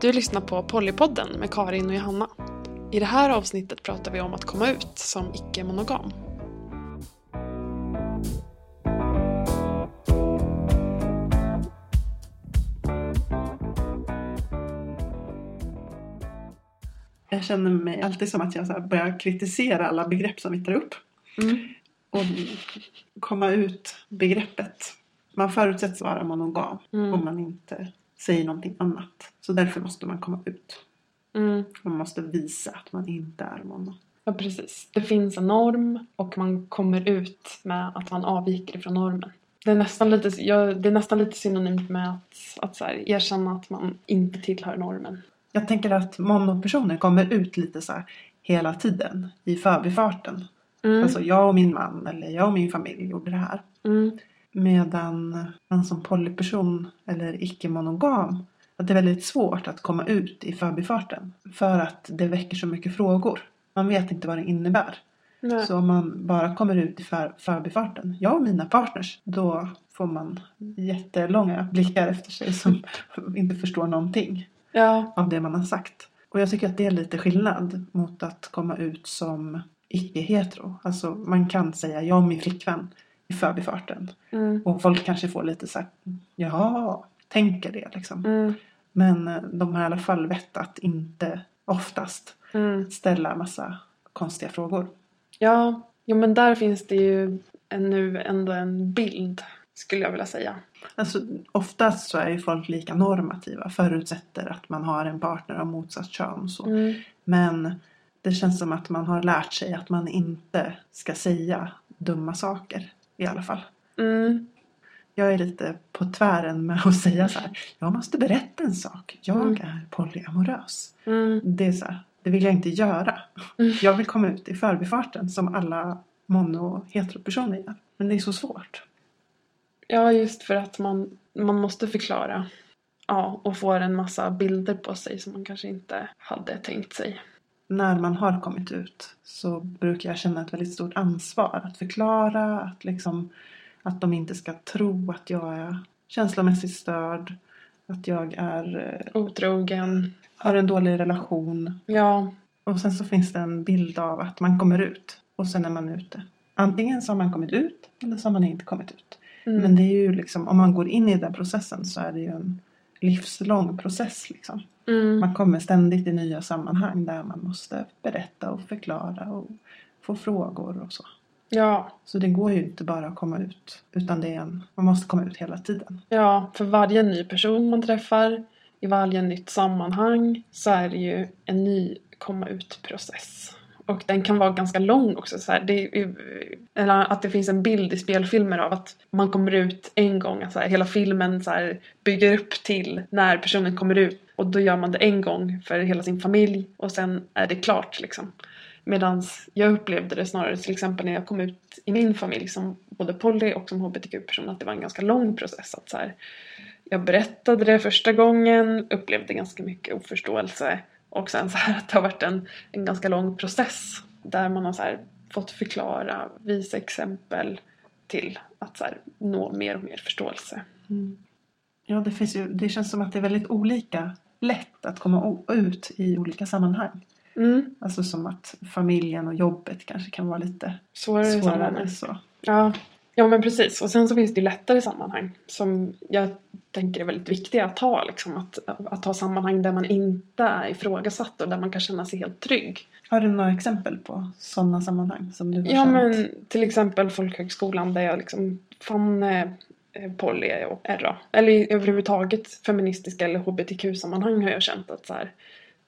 Du lyssnar på Pollypodden med Karin och Johanna. I det här avsnittet pratar vi om att komma ut som icke-monogam. Jag känner mig alltid som att jag så börjar kritisera alla begrepp som vi tar upp. Mm. Och komma ut begreppet. Man förutsätts vara monogam Mm. om man inte säger någonting annat. Så därför måste man komma ut. Mm. Man måste visa att man inte är mono. Ja, precis. Det finns en norm och man kommer ut med att man avviker ifrån normen. Det är nästan lite, ja, det är nästan lite synonymt med att, att så här, erkänna att man inte tillhör normen. Jag tänker att monopersoner kommer ut lite så hela tiden i förbifarten. Mm. Alltså jag och min man eller jag och min familj gjorde det här. Mm. Medan man som polyperson eller icke-monogam att det är väldigt svårt att komma ut i förbifarten. För att det väcker så mycket frågor. Man vet inte vad det innebär. Nej. Så om man bara kommer ut i för, förbifarten, jag och mina partners, då får man jättelånga blickar efter sig som inte förstår någonting Ja. av det man har sagt. Och jag tycker att det är lite skillnad mot att komma ut som icke-hetero. Alltså man kan säga jag och min flickvän i förbifarten. Mm. Och folk kanske får lite så här, jaha, tänker det liksom. Mm. Men eh, de har i alla fall vett att inte oftast Mm. ställa massa konstiga frågor. Ja, jo, men där finns det ju en, nu ändå en bild skulle jag vilja säga. Alltså oftast så är ju folk lika normativa. Förutsätter att man har en partner av motsatt kön så. Mm. Men det känns som att man har lärt sig att man inte ska säga dumma saker. I alla fall. Mm. Jag är lite på tvären med att säga så här. Jag måste berätta en sak. Jag Mm. är polyamorös. Mm. Det är så här. Det vill jag inte göra. Mm. Jag vill komma ut i förbifarten som alla mono heteropersoner gör. Men det är så svårt. Ja, just för att man, man måste förklara. Ja, och får en massa bilder på sig som man kanske inte hade tänkt sig. När man har kommit ut så brukar jag känna ett väldigt stort ansvar att förklara att liksom att de inte ska tro att jag är känslomässigt störd. Att jag är, eh, Otrogen. har en dålig relation. Ja, Och sen så finns det en bild av att man kommer ut och sen är man ute. Antingen så har man kommit ut eller så har man inte kommit ut. mm. Men det är ju liksom, om man går in i den processen så är det ju en livslång process liksom. mm. Man kommer ständigt i nya sammanhang där man måste berätta och förklara och få frågor och så. ja, Så det går ju inte bara att komma ut. Utan det är en, man måste komma ut hela tiden. ja, för varje ny person man träffar i varje nytt sammanhang så är det ju en ny komma ut-process. Och den kan vara ganska lång också. Så här. Det är, eller att det finns en bild i spelfilmer av att man kommer ut en gång. Att så här, hela filmen så här, bygger upp till när personen kommer ut. Och då gör man det en gång för hela sin familj och sen är det klart liksom. Medan jag upplevde det snarare till exempel när jag kom ut i min familj som både poly och som hbtq-person att det var en ganska lång process. Att så här, jag berättade det första gången, upplevde ganska mycket oförståelse och sen så här att det har varit en, en ganska lång process där man har så fått förklara, visa exempel till att så här nå mer och mer förståelse. Ja, det, finns ju, det känns som att det är väldigt olika lätt att komma ut i olika sammanhang. Mm. Alltså som att familjen och jobbet kanske kan vara lite Svårare, svårare. Så. Ja. ja, men precis. Och sen så finns det ju lättare sammanhang som jag tänker är väldigt viktiga att ha. Liksom. Att, att ha sammanhang där man inte är ifrågasatt och där man kan känna sig helt trygg. Har du några exempel på sådana sammanhang som du har Ja känt? men till exempel Folkhögskolan där jag liksom fann eh, poly och RA. Eller överhuvudtaget feministiska eller hbtq-sammanhang har jag känt att, så här,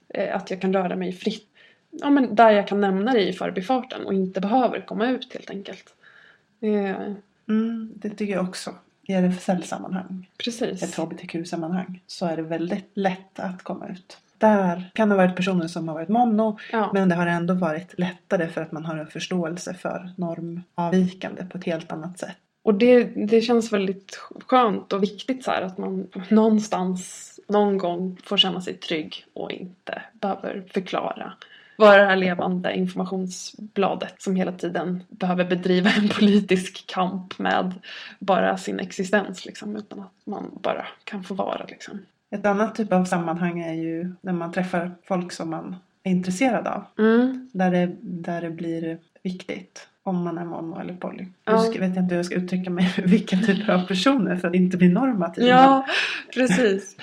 eh, att jag kan röra mig fritt. Ja men där jag kan nämna det i förbifarten och inte behöver komma ut helt enkelt. Eh, Mm, det tycker jag också. I RFSL-sammanhang, ett precis. hbtq-sammanhang, så är det väldigt lätt att komma ut. Där kan det ha varit personer som har varit mono, Ja. men det har ändå varit lättare för att man har en förståelse för normavvikande på ett helt annat sätt. Och det, det känns väldigt skönt och viktigt så här att man någonstans någon gång får känna sig trygg och inte behöver förklara. Vara det här levande informationsbladet som hela tiden behöver bedriva en politisk kamp med bara sin existens liksom utan att man bara kan få vara liksom. Ett annat typ av sammanhang är ju när man träffar folk som man är intresserad av. Mm. Där det, där det blir viktigt om man är mono eller poly. Ja. Ska, vet jag inte hur jag ska uttrycka mig vilka typer av personer för att inte bli normativ. Ja, precis.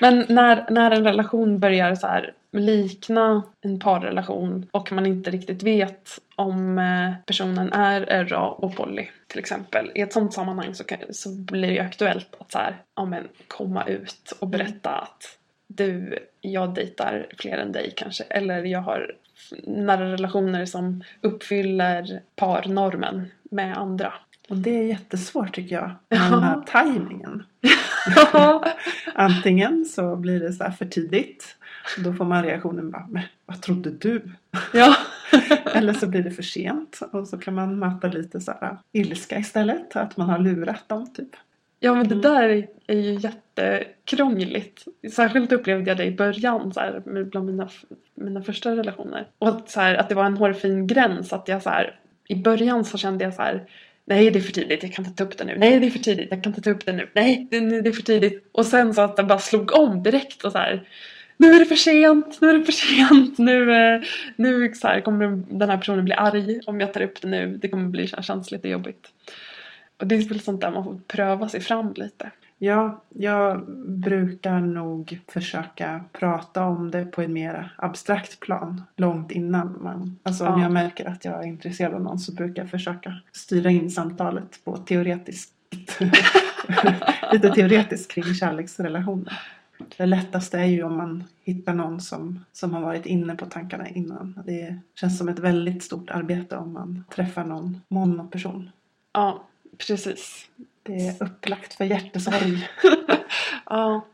Men när, när en relation börjar så här likna en parrelation och man inte riktigt vet om eh, personen är RA och poly till exempel. I ett sånt sammanhang så, kan, så blir det ju aktuellt att så här, ja, men, komma ut och berätta att du, jag dejtar fler än dig kanske. Eller jag har nära relationer som uppfyller parnormen med andra. Och det är jättesvårt tycker jag. Med den här tajmingen. Antingen så blir det så här för tidigt. Då får man reaktionen bara, men vad trodde du? ja. Eller så blir det för sent. Och så kan man möta lite så här ilska istället. Att man har lurat dem typ. Ja men det där är, ju jättekrångligt. Särskilt upplevde jag det i början så här, bland mina, mina första relationer. Och att, så här, att det var en hårfin gräns. Att jag så här, I början så kände jag så här Nej det är för tidigt, jag kan inte ta upp det nu. Nej det är för tidigt, jag kan inte ta upp det nu. Nej det, det är för tidigt. Och sen så att den bara slog om direkt och så här nu är det för sent, nu är det för sent, nu, eh, nu så här, kommer den här personen bli arg om jag tar upp det nu. Det kommer bli så här känsligt och jobbigt. Och det är väl sånt där man får pröva sig fram lite. Ja, jag brukar nog försöka prata om det på ett mer abstrakt plan långt innan man... Alltså om Ja. jag märker att jag är intresserad av någon så brukar jag försöka styra in samtalet på teoretiskt... lite teoretiskt kring kärleksrelationer. Det lättaste är ju om man hittar någon som, som har varit inne på tankarna innan. Det känns som ett väldigt stort arbete om man träffar någon monoperson. Ja, precis. Det är upplagt för hjärtesorg. Ja,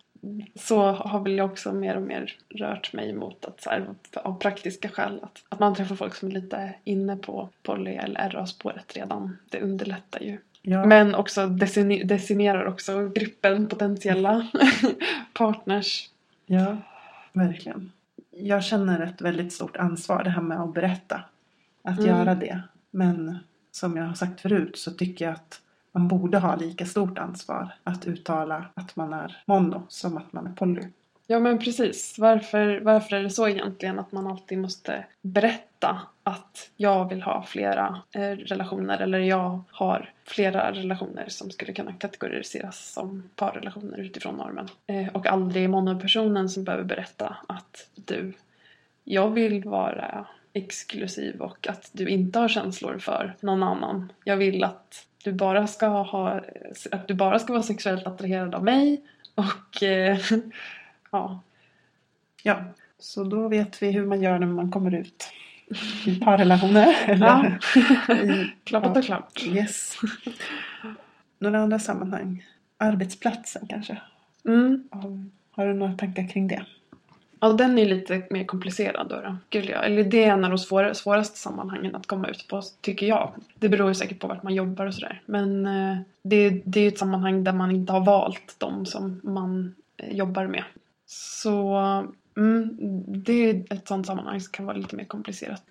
så har väl jag också mer och mer rört mig mot att så här, av praktiska skäl att, att man träffar folk som är lite inne på poly eller RA-spåret redan. Det underlättar ju. Ja. Men också decimerar också gruppen potentiella partners. Ja, verkligen. Jag känner ett väldigt stort ansvar det här med att berätta. Att Mm. göra det. Men som jag har sagt förut så tycker jag att man borde ha lika stort ansvar att uttala att man är mono som att man är poly. Ja men precis. Varför, varför är det så egentligen att man alltid måste berätta att jag vill ha flera eh, relationer eller jag har flera relationer som skulle kunna kategoriseras som parrelationer utifrån normen. Eh, och aldrig monopersonen som behöver berätta att du, jag vill vara exklusiv och att du inte har känslor för någon annan. Jag vill att du bara ska ha, att du bara ska vara sexuellt attraherad av mig och eh, ja, Ja, så då vet vi hur man gör när man kommer ut i parrelationer. Eller i, klappat och klart. Yes. Några andra sammanhang? Arbetsplatsen kanske? Mm. Har du några tankar kring det? Ja, den är lite mer komplicerad då, då skulle jag. Eller det är en av de svåra, svåraste sammanhangen att komma ut på, tycker jag. Det beror ju säkert på vart man jobbar och sådär. Men eh, det, det är ju ett sammanhang där man inte har valt de som man eh, jobbar med. Så mm, det är ett sådant sammanhang som kan vara lite mer komplicerat.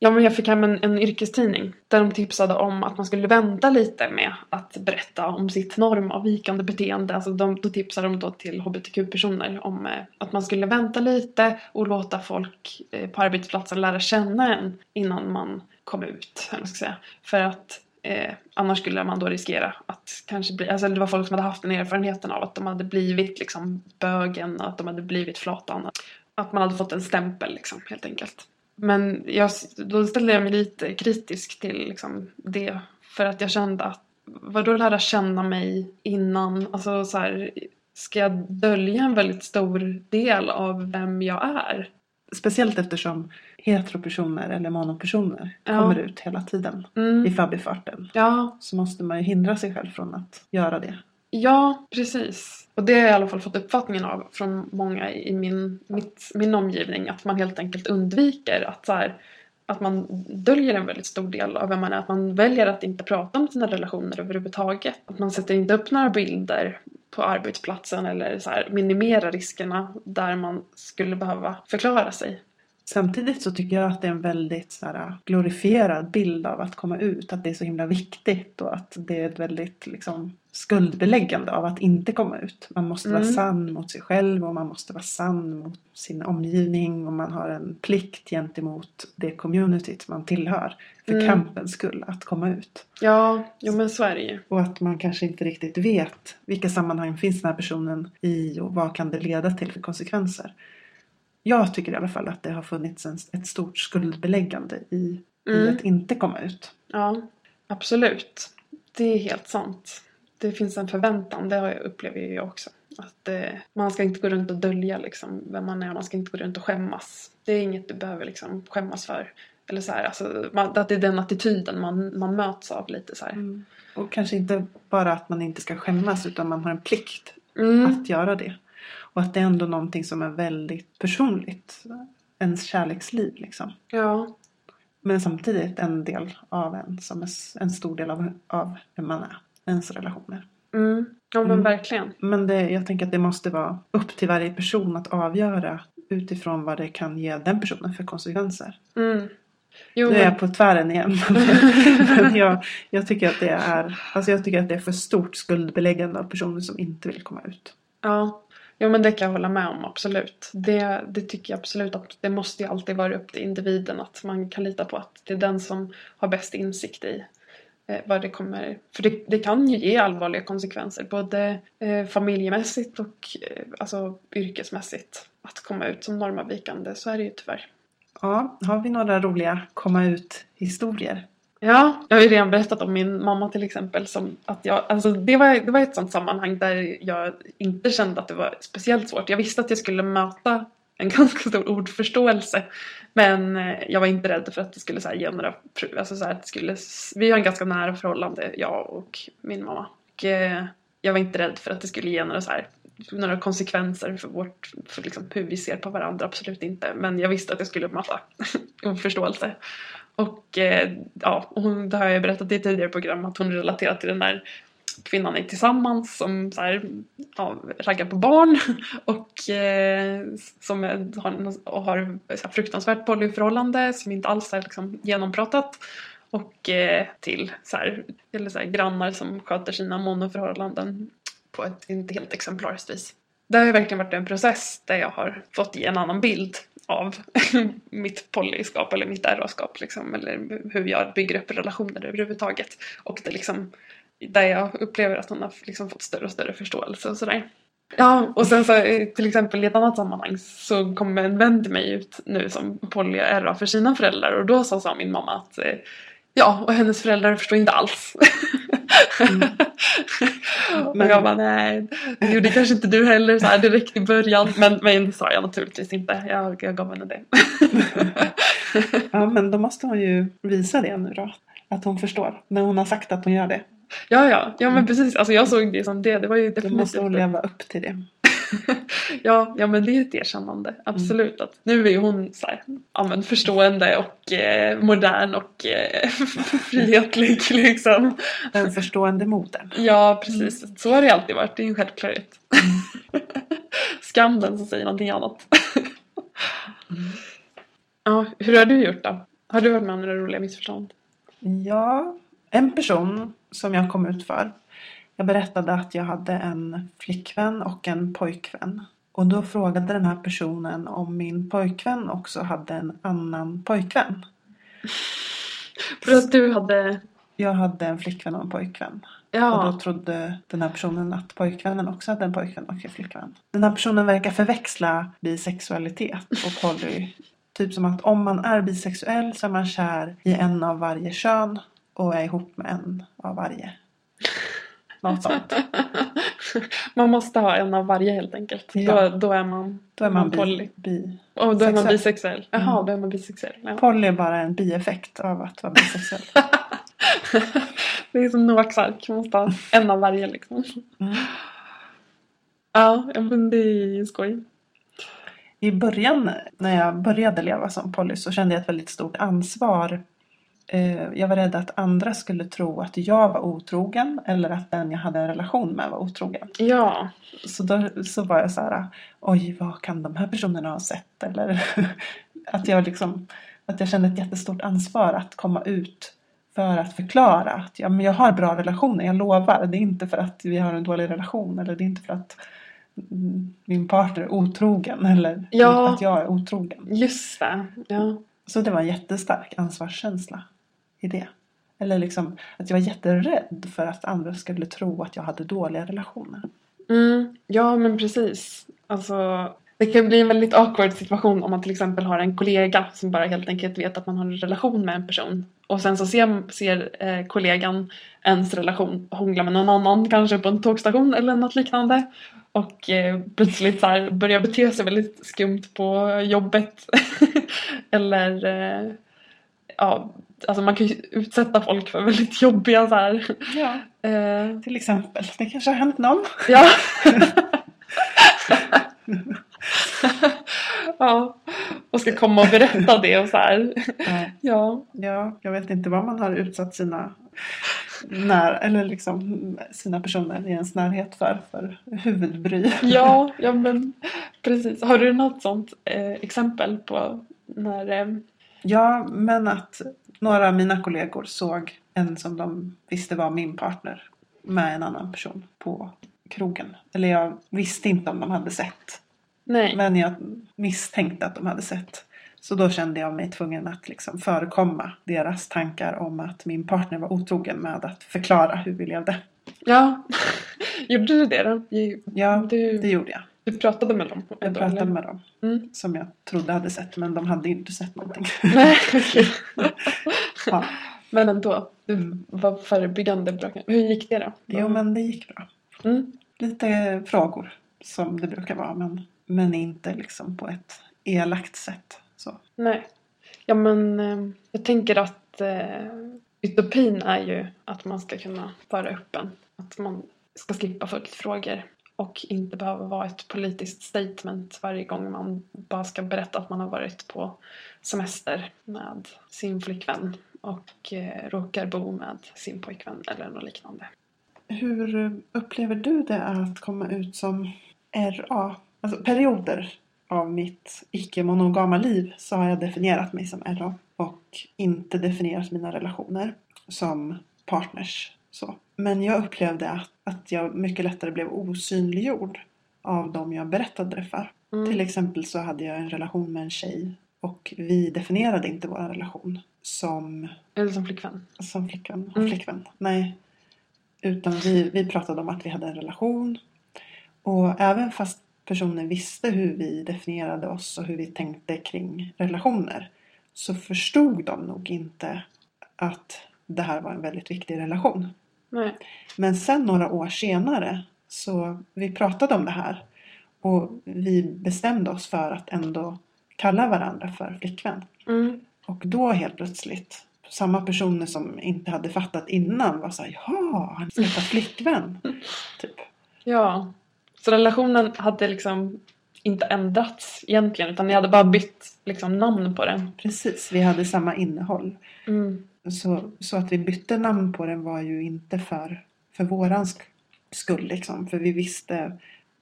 Ja, men jag fick hem en, en yrkestidning där de tipsade om att man skulle vänta lite med att berätta om sitt normavvikande beteende. Alltså de, då tipsade de då till hbtq-personer om eh, att man skulle vänta lite och låta folk eh, på arbetsplatsen lära känna en innan man kom ut. Eller vad ska jag säga. För att eh, annars skulle man då riskera att kanske bli, alltså det var folk som hade haft den erfarenheten av att de hade blivit liksom bögen, att de hade blivit flatan. Att man hade fått en stämpel liksom helt enkelt. Men jag, då ställde jag mig lite kritisk till liksom det. För att jag kände att vadå lära känna mig innan? Alltså så här, ska jag dölja en väldigt stor del av vem jag är? Speciellt eftersom heteropersoner eller monopersoner Ja. kommer ut hela tiden i Mm. förbifarten. Ja, Så måste man ju hindra sig själv från att göra det ja, precis. Och det har jag i alla fall fått uppfattningen av från många i min, mitt, min omgivning. Att man helt enkelt undviker att så här, att man döljer en väldigt stor del av vem man är. Att man väljer att inte prata om sina relationer överhuvudtaget. Att man sätter inte upp några bilder på arbetsplatsen eller så här, minimerar riskerna där man skulle behöva förklara sig. Samtidigt så tycker jag att det är en väldigt så här, glorifierad bild av att komma ut. Att det är så himla viktigt och att det är ett väldigt liksom, skuldbeläggande av att inte komma ut. Man måste vara Mm. sann mot sig själv och man måste vara sann mot sin omgivning och man har en plikt gentemot det communityt man tillhör. För Mm. kampens skull att komma ut. Ja, jo men så är det ju. Och att man kanske inte riktigt vet vilka sammanhang finns den här personen i och vad kan det leda till för konsekvenser. Jag tycker i alla fall att det har funnits en, ett stort skuldbeläggande i, i Mm. att inte komma ut. Ja, absolut. Det är helt sant. Det finns en förväntan, det upplever jag också. Att eh, man ska inte gå runt och dölja liksom, vem man är, man ska inte gå runt och skämmas. Det är inget du behöver liksom, skämmas för. Eller så här, alltså, man, att det är den attityden man, man möts av lite så här. Och kanske inte bara att man inte ska skämmas utan man har en plikt Mm. att göra det. Och att det är ändå någonting som är väldigt personligt. Ens kärleksliv liksom. Ja, Men samtidigt en del av en som är en stor del av, av vem man är. Ens relationer. mm. ja men Mm. verkligen. Men det, jag tänker att det måste vara upp till varje person att avgöra utifrån vad det kan ge den personen för konsekvenser. Mm. Jo, Nu är jag på tvären igen. Men jag, jag, tycker att det är, alltså jag tycker att det är för stort skuldbeläggande av personer som inte vill komma ut. ja. Jo men det kan jag hålla med om, absolut. Det, det tycker jag absolut att det måste ju alltid vara upp till individen att man kan lita på att det är den som har bäst insikt i vad det kommer... För det, det kan ju ge allvarliga konsekvenser både eh, familjemässigt och eh, alltså yrkesmässigt. Att komma ut som normavvikande, så är det ju tyvärr. Ja, har vi några roliga komma ut historier? Ja, jag har ju redan berättat om min mamma till exempel. Som att jag, alltså det, var, det var ett sånt sammanhang där jag inte kände att det var speciellt svårt. Jag visste att jag skulle möta en ganska stor ordförståelse. Men eh, jag var inte rädd för att det skulle så här, ge några... Alltså så här, att det skulle, vi har en ganska nära förhållande, jag och min mamma. Och, eh, jag var inte rädd för att det skulle ge några, så här, några konsekvenser för, vårt, för liksom hur vi ser på varandra. Absolut inte. Men jag visste att jag skulle massa oförståelse. Och eh, ja, hon, det har jag berättat i tidigare program att hon relaterar till den där kvinnan är tillsammans som så här, ja, raggar på barn och eh, som är, har, och har så här, fruktansvärt polyförhållande som inte alls är liksom, genompratat. Och eh, till så här, eller så här, grannar som sköter sina monoförhållanden på ett inte helt exemplariskt vis. Det har ju verkligen varit en process där jag har fått ge en annan bild av mitt polyskap eller mitt RA-skap liksom, eller hur jag bygger upp relationer överhuvudtaget. Och det liksom, där jag upplever att hon har liksom fått större och större förståelse och sådär. Ja, och sen så eh, till exempel i ett annat sammanhang så kom en vän till mig ut nu som poly-RA för sina föräldrar och då så sa min mamma att eh, ja, och hennes föräldrar förstår inte alls. Mm. och Men- jag bara nej, det gjorde kanske inte du heller så här direkt i början. Men, men det sa jag naturligtvis inte. Jag, jag gav henne det. Ja, men då måste hon ju visa det nu då. Att hon förstår. När hon har sagt att hon gör det. Ja, ja, ja men precis. Alltså jag såg det som det. Det var ju Då måste hon definitivt leva upp till det. Ja, ja men det är ett erkännande. Absolut. Att nu är ju hon så här, ja, men förstående och eh, modern och eh, frihetlig liksom. Den förstående modern. Ja, precis. Så har det alltid varit. Det är ju en självklarhet. Skam den som säger någonting annat. Ja, hur har du gjort då? Har du varit med om några roliga missförstånd? Ja, en person som jag kom ut för. Jag berättade att jag hade en flickvän och en pojkvän. Och då frågade den här personen om min pojkvän också hade en annan pojkvän. För att du hade... Jag hade en flickvän och en pojkvän. Och Ja. då trodde den här personen att pojkvännen också hade en pojkvän och en flickvän. Den här personen verkar förväxla bisexualitet och poly. Typ som att om man är bisexuell så är man kär i en av varje kön och är ihop med en av varje. Något sånt. man måste ha en av varje helt enkelt. Ja. Då, då är man, Då är man poly. bi. bi. Och då är man Sexuell. bisexuell. Jaha, Mm. då är man bisexuell. Ja. Poly är bara en bieffekt av att vara bisexuell. det är som Noaks ark, man måste ha en av varje liksom. Mm. Ja, ja, men det är ju skoj. I början när jag började leva som poly så kände jag ett väldigt stort ansvar. Eh, Jag var rädd att andra skulle tro att jag var otrogen eller att den jag hade en relation med var otrogen. Ja, Så då så var jag så här, oj vad kan de här personerna ha sett? Eller att jag liksom, att jag kände ett jättestort ansvar att komma ut för att förklara att ja, men jag har bra relationer, jag lovar. Det är inte för att vi har en dålig relation eller det är inte för att min partner är otrogen eller Ja. att jag är otrogen. Just det. Ja. Så det var en jättestark ansvarskänsla i det. Eller liksom att jag var jätterädd för att andra skulle tro att jag hade dåliga relationer. Mm, ja, men precis. Alltså, det kan bli en väldigt awkward situation om man till exempel har en kollega som bara helt enkelt vet att man har en relation med en person. Och sen så ser, ser eh, kollegan ens relation hångla med någon annan, kanske på en tågstation eller något liknande. Och eh, plötsligt så här börjar bete sig väldigt skumt på jobbet. eller eh, ja, alltså man kan ju utsätta folk för väldigt jobbiga så här. Ja. Eh, Till exempel. Det kanske har hänt någon. Ja. ja. Och ska komma och berätta det och så här. Ja. Ja. Ja, jag vet inte vad man har utsatt sina, när, eller liksom sina personer i ens närhet för, för huvudbry. Ja, ja men precis. Har du något sånt eh, exempel på när... Eh, Ja, men att några av mina kollegor såg en som de visste var min partner med en annan person på krogen. Eller jag visste inte om de hade sett. nej. Men jag misstänkte att de hade sett. Så då kände jag mig tvungen att liksom förekomma deras tankar om att min partner var otrogen med att förklara hur vi levde. Ja. Gjorde du det då? Ja, Du, det gjorde jag. Du pratade med dem? Jag pratade eller? med dem Mm. som jag trodde hade sett men de hade inte sett någonting. Nej, okej. Ja. Men ändå. Du var förebyggande bra. Hur gick det då? Jo men det gick bra. Mm. Lite frågor som det brukar vara men, men inte liksom på ett elakt sätt. Så. Nej. Ja men eh, jag tänker att eh, utopin är ju att man ska kunna vara öppen. Att man ska slippa följdfrågor. Och inte behöva vara ett politiskt statement varje gång man bara ska berätta att man har varit på semester med sin flickvän och eh, råkar bo med sin pojkvän eller något liknande. Hur upplever du det att komma ut som RA? Alltså perioder av mitt icke-monogama liv så har jag definierat mig som RA och inte definierat mina relationer som partners. Så. Men jag upplevde att, att jag mycket lättare blev osynliggjord av de jag berättade det för. Mm. Till exempel så hade jag en relation med en tjej och vi definierade inte vår relation som, Eller som flickvän. som flickvän Mm. flickvän. Nej. Utan vi, vi pratade om att vi hade en relation. Och även fast personen visste hur vi definierade oss och hur vi tänkte kring relationer så förstod de nog inte att det här var en väldigt viktig relation. Nej. Men sen några år senare så vi pratade om det här och vi bestämde oss för att ändå kalla varandra för flickvän. Mm. Och då helt plötsligt samma personer som inte hade fattat innan var såhär Jaha, han skaffat flickvän. Typ. Ja. Så relationen hade liksom inte ändrats egentligen utan ni hade bara bytt liksom namn på den. Precis, vi hade samma innehåll. Mm. Så, så att vi bytte namn på den var ju inte för, för våran sk- skull liksom. För vi visste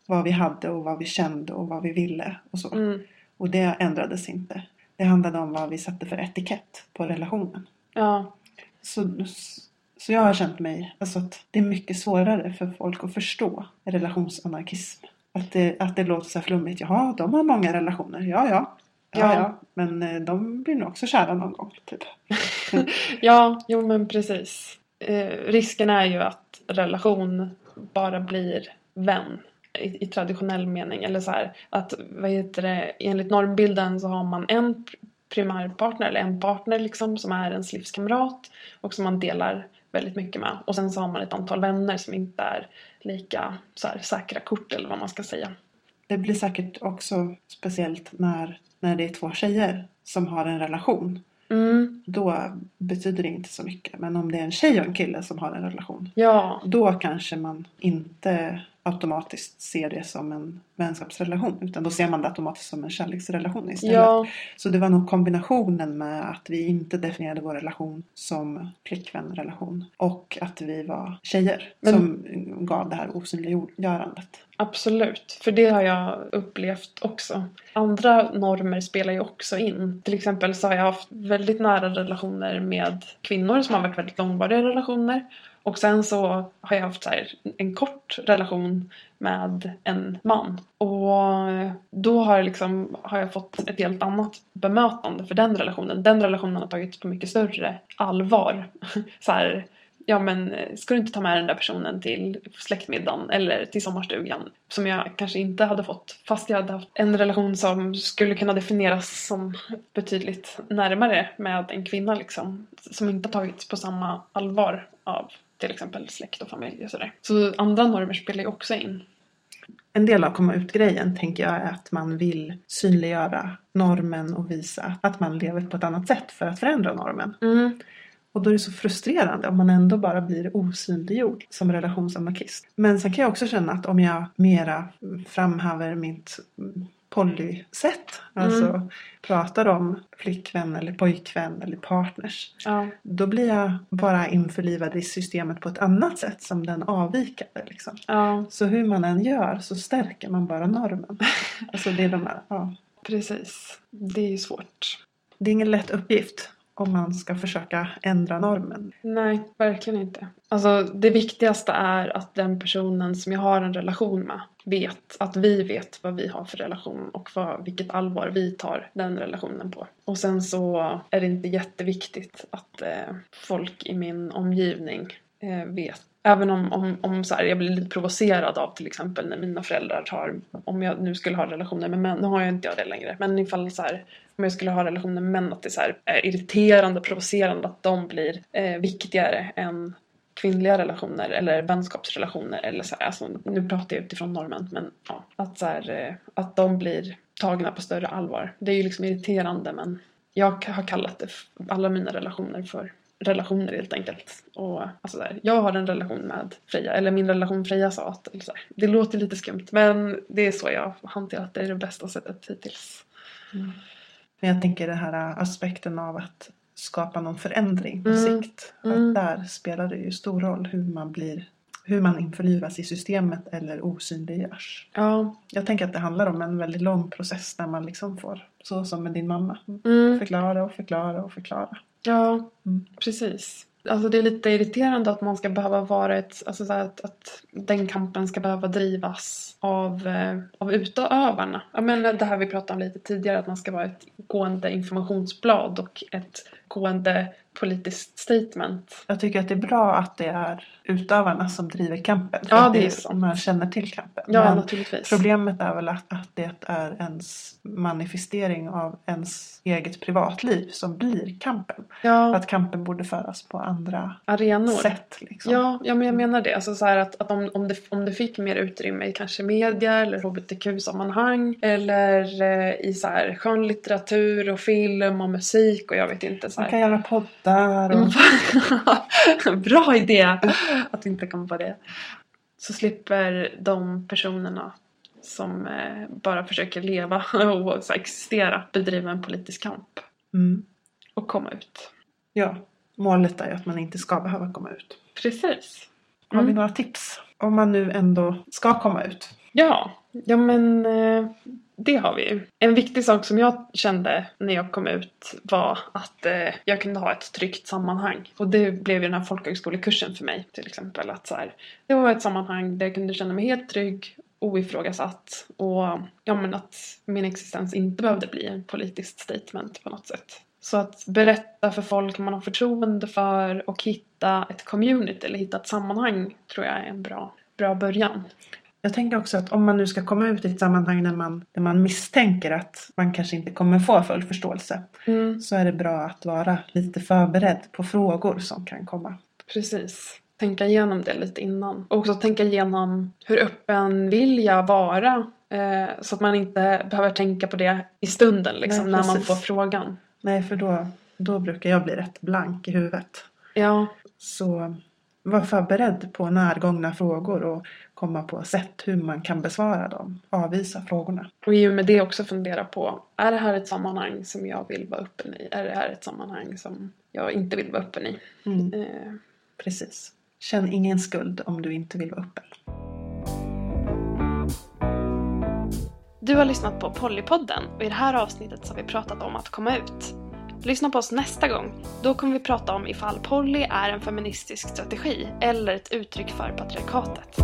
vad vi hade och vad vi kände och vad vi ville och så. Mm. Och det ändrades inte. Det handlade om vad vi satte för etikett på relationen. Ja. Så, så jag har känt mig, alltså att det är mycket svårare för folk att förstå relationsanarkism. Att det, att det låter så här flummigt. Jaha, de har många relationer. Ja, ja. Ja, Ja. Men eh, de blir nog också kära någon gång. Typ. Ja, jo men precis. Eh, risken är ju att relation bara blir vän i, i traditionell mening. Eller så här att vad heter det, enligt normbilden så har man en pr- primärpartner eller en partner liksom som är ens livskamrat och som man delar väldigt mycket med. Och sen så har man ett antal vänner som inte är lika så här, säkra kort eller vad man ska säga. Det blir säkert också speciellt när, när det är två tjejer som har en relation. Mm, Då betyder det inte så mycket. Men om det är en tjej och en kille som har en relation. ja, Då kanske man inte automatiskt ser det som en vänskapsrelation utan då ser man det automatiskt som en kärleksrelation istället. Ja, Så det var nog kombinationen med att vi inte definierade vår relation som flickvänrelation och att vi var tjejer Men- som gav det här osynliggörandet. absolut. För det har jag upplevt också. Andra normer spelar ju också in. Till exempel så har jag haft väldigt nära relationer med kvinnor som har varit väldigt långvariga relationer. Och sen så har jag haft så här en kort relation med en man. Och då har, jag liksom, har jag fått ett helt annat bemötande för den relationen. Den relationen har tagits på mycket större allvar. Så här, ja men ska du inte ta med den där personen till släktmiddagen eller till sommarstugan? Som jag kanske inte hade fått fast jag hade haft en relation som skulle kunna definieras som betydligt närmare med en kvinna liksom. Som inte tagits på samma allvar av till exempel släkt och familj och sådär. Så andra normer spelar ju också in. En del av komma ut-grejen tänker jag är att man vill synliggöra normen och visa att man lever på ett annat sätt för att förändra normen. Mm. Och då är det så frustrerande om man ändå bara blir osynliggjord som relationsanarkist. Men sen kan jag också känna att om jag mera framhäver mitt polysätt, alltså pratar om flickvän eller pojkvän eller partners, Ja. då blir jag bara införlivad i systemet på ett annat sätt som den avvikande. Liksom. ja, Så hur man än gör så stärker man bara normen. Alltså det är de här, ja. precis. Det är ju svårt. Det är ingen lätt uppgift om man ska försöka ändra normen. Nej, verkligen inte. Alltså det viktigaste är att den personen som jag har en relation med vet att vi vet vad vi har för relation och vad, vilket allvar vi tar den relationen på. Och sen så är det inte jätteviktigt att eh, folk i min omgivning eh, vet. Även om, om, om så här, jag blir lite provocerad av till exempel när mina föräldrar tar, om jag nu skulle ha relationer med män, nu har jag inte jag det längre, men ifall så här, om jag skulle ha relationer med män, att det är så här, är irriterande, provocerande att de blir eh, viktigare än kvinnliga relationer eller vänskapsrelationer eller så här, alltså, nu pratar jag utifrån normen men ja, att, så här, eh, att de blir tagna på större allvar. Det är ju liksom irriterande men jag har kallat det, alla mina relationer för relationer helt enkelt. Och alltså där, jag har en relation med Freja, eller min relation Freja sa att, eller så här, det låter lite skumt men det är så jag har hanterat det, det är det bästa sättet hittills. Men jag tänker den här aspekten av att skapa någon förändring på Mm. sikt. Mm. Att där spelar det ju stor roll hur man blir hur man införlivas i systemet eller osynliggörs. Ja, Jag tänker att det handlar om en väldigt lång process där man liksom får, så som med din mamma, mm. förklara och förklara och förklara. Ja, Mm. precis. Alltså det är lite irriterande att man ska behöva vara ett, alltså så att, att den kampen ska behöva drivas av, eh, av utövarna. Jag menar det här vi pratade om lite tidigare, att man ska vara ett gående informationsblad och ett gående politiskt statement. Jag tycker att det är bra att det är utövarna som driver kampen. Ja, det är sant. Man känner till kampen. Ja, Men naturligtvis. Problemet är väl att, att det är ens manifestering av ens eget privatliv som blir kampen. Ja, Att kampen borde föras på andra arenor. sätt. Liksom. Ja, ja, men jag menar det. Alltså så att, att om, om, det, om det fick mer utrymme i kanske media eller hbtq-sammanhang eller eh, i så här skönlitteratur och film och musik och jag vet inte. Så Man här. kan göra poddar och Bra idé att inte komma på det. Så slipper de personerna som eh, bara försöker leva och existera bedriva en politisk kamp mm. och komma ut. Ja, målet är ju att man inte ska behöva komma ut. Precis. Har vi Mm. några tips? Om man nu ändå ska komma ut. Ja, ja men eh, det har vi ju. En viktig sak som jag kände när jag kom ut var att eh, jag kunde ha ett tryggt sammanhang. Och det blev ju den här folkhögskolekursen för mig till exempel. Att så här, det var ett sammanhang där jag kunde känna mig helt trygg, oifrågasatt och ja, men att min existens inte behövde bli en politiskt statement på något sätt. Så att berätta för folk man har förtroende för och hitta ett community eller hitta ett sammanhang tror jag är en bra, bra början. Jag tänker också att om man nu ska komma ut i ett sammanhang där man, där man misstänker att man kanske inte kommer få full förståelse. Mm. Så är det bra att vara lite förberedd på frågor som kan komma. Precis. Tänka igenom det lite innan. Och också tänka igenom hur öppen vill jag vara? Eh, så att man inte behöver tänka på det i stunden liksom, Nej, när man får frågan. Nej, för då, då brukar jag bli rätt blank i huvudet. Ja, Så var förberedd på närgångna frågor och komma på sätt hur man kan besvara dem, avvisa frågorna. Och i och med det också fundera på, är det här ett sammanhang som jag vill vara öppen i? Är det här ett sammanhang som jag inte vill vara öppen i? Mm. Eh, Precis. Känn ingen skuld om du inte vill vara öppen. Du har lyssnat på Pollypodden och i det här avsnittet så har vi pratat om att komma ut. Lyssna på oss nästa gång. Då kommer vi prata om ifall poly är en feministisk strategi eller ett uttryck för patriarkatet.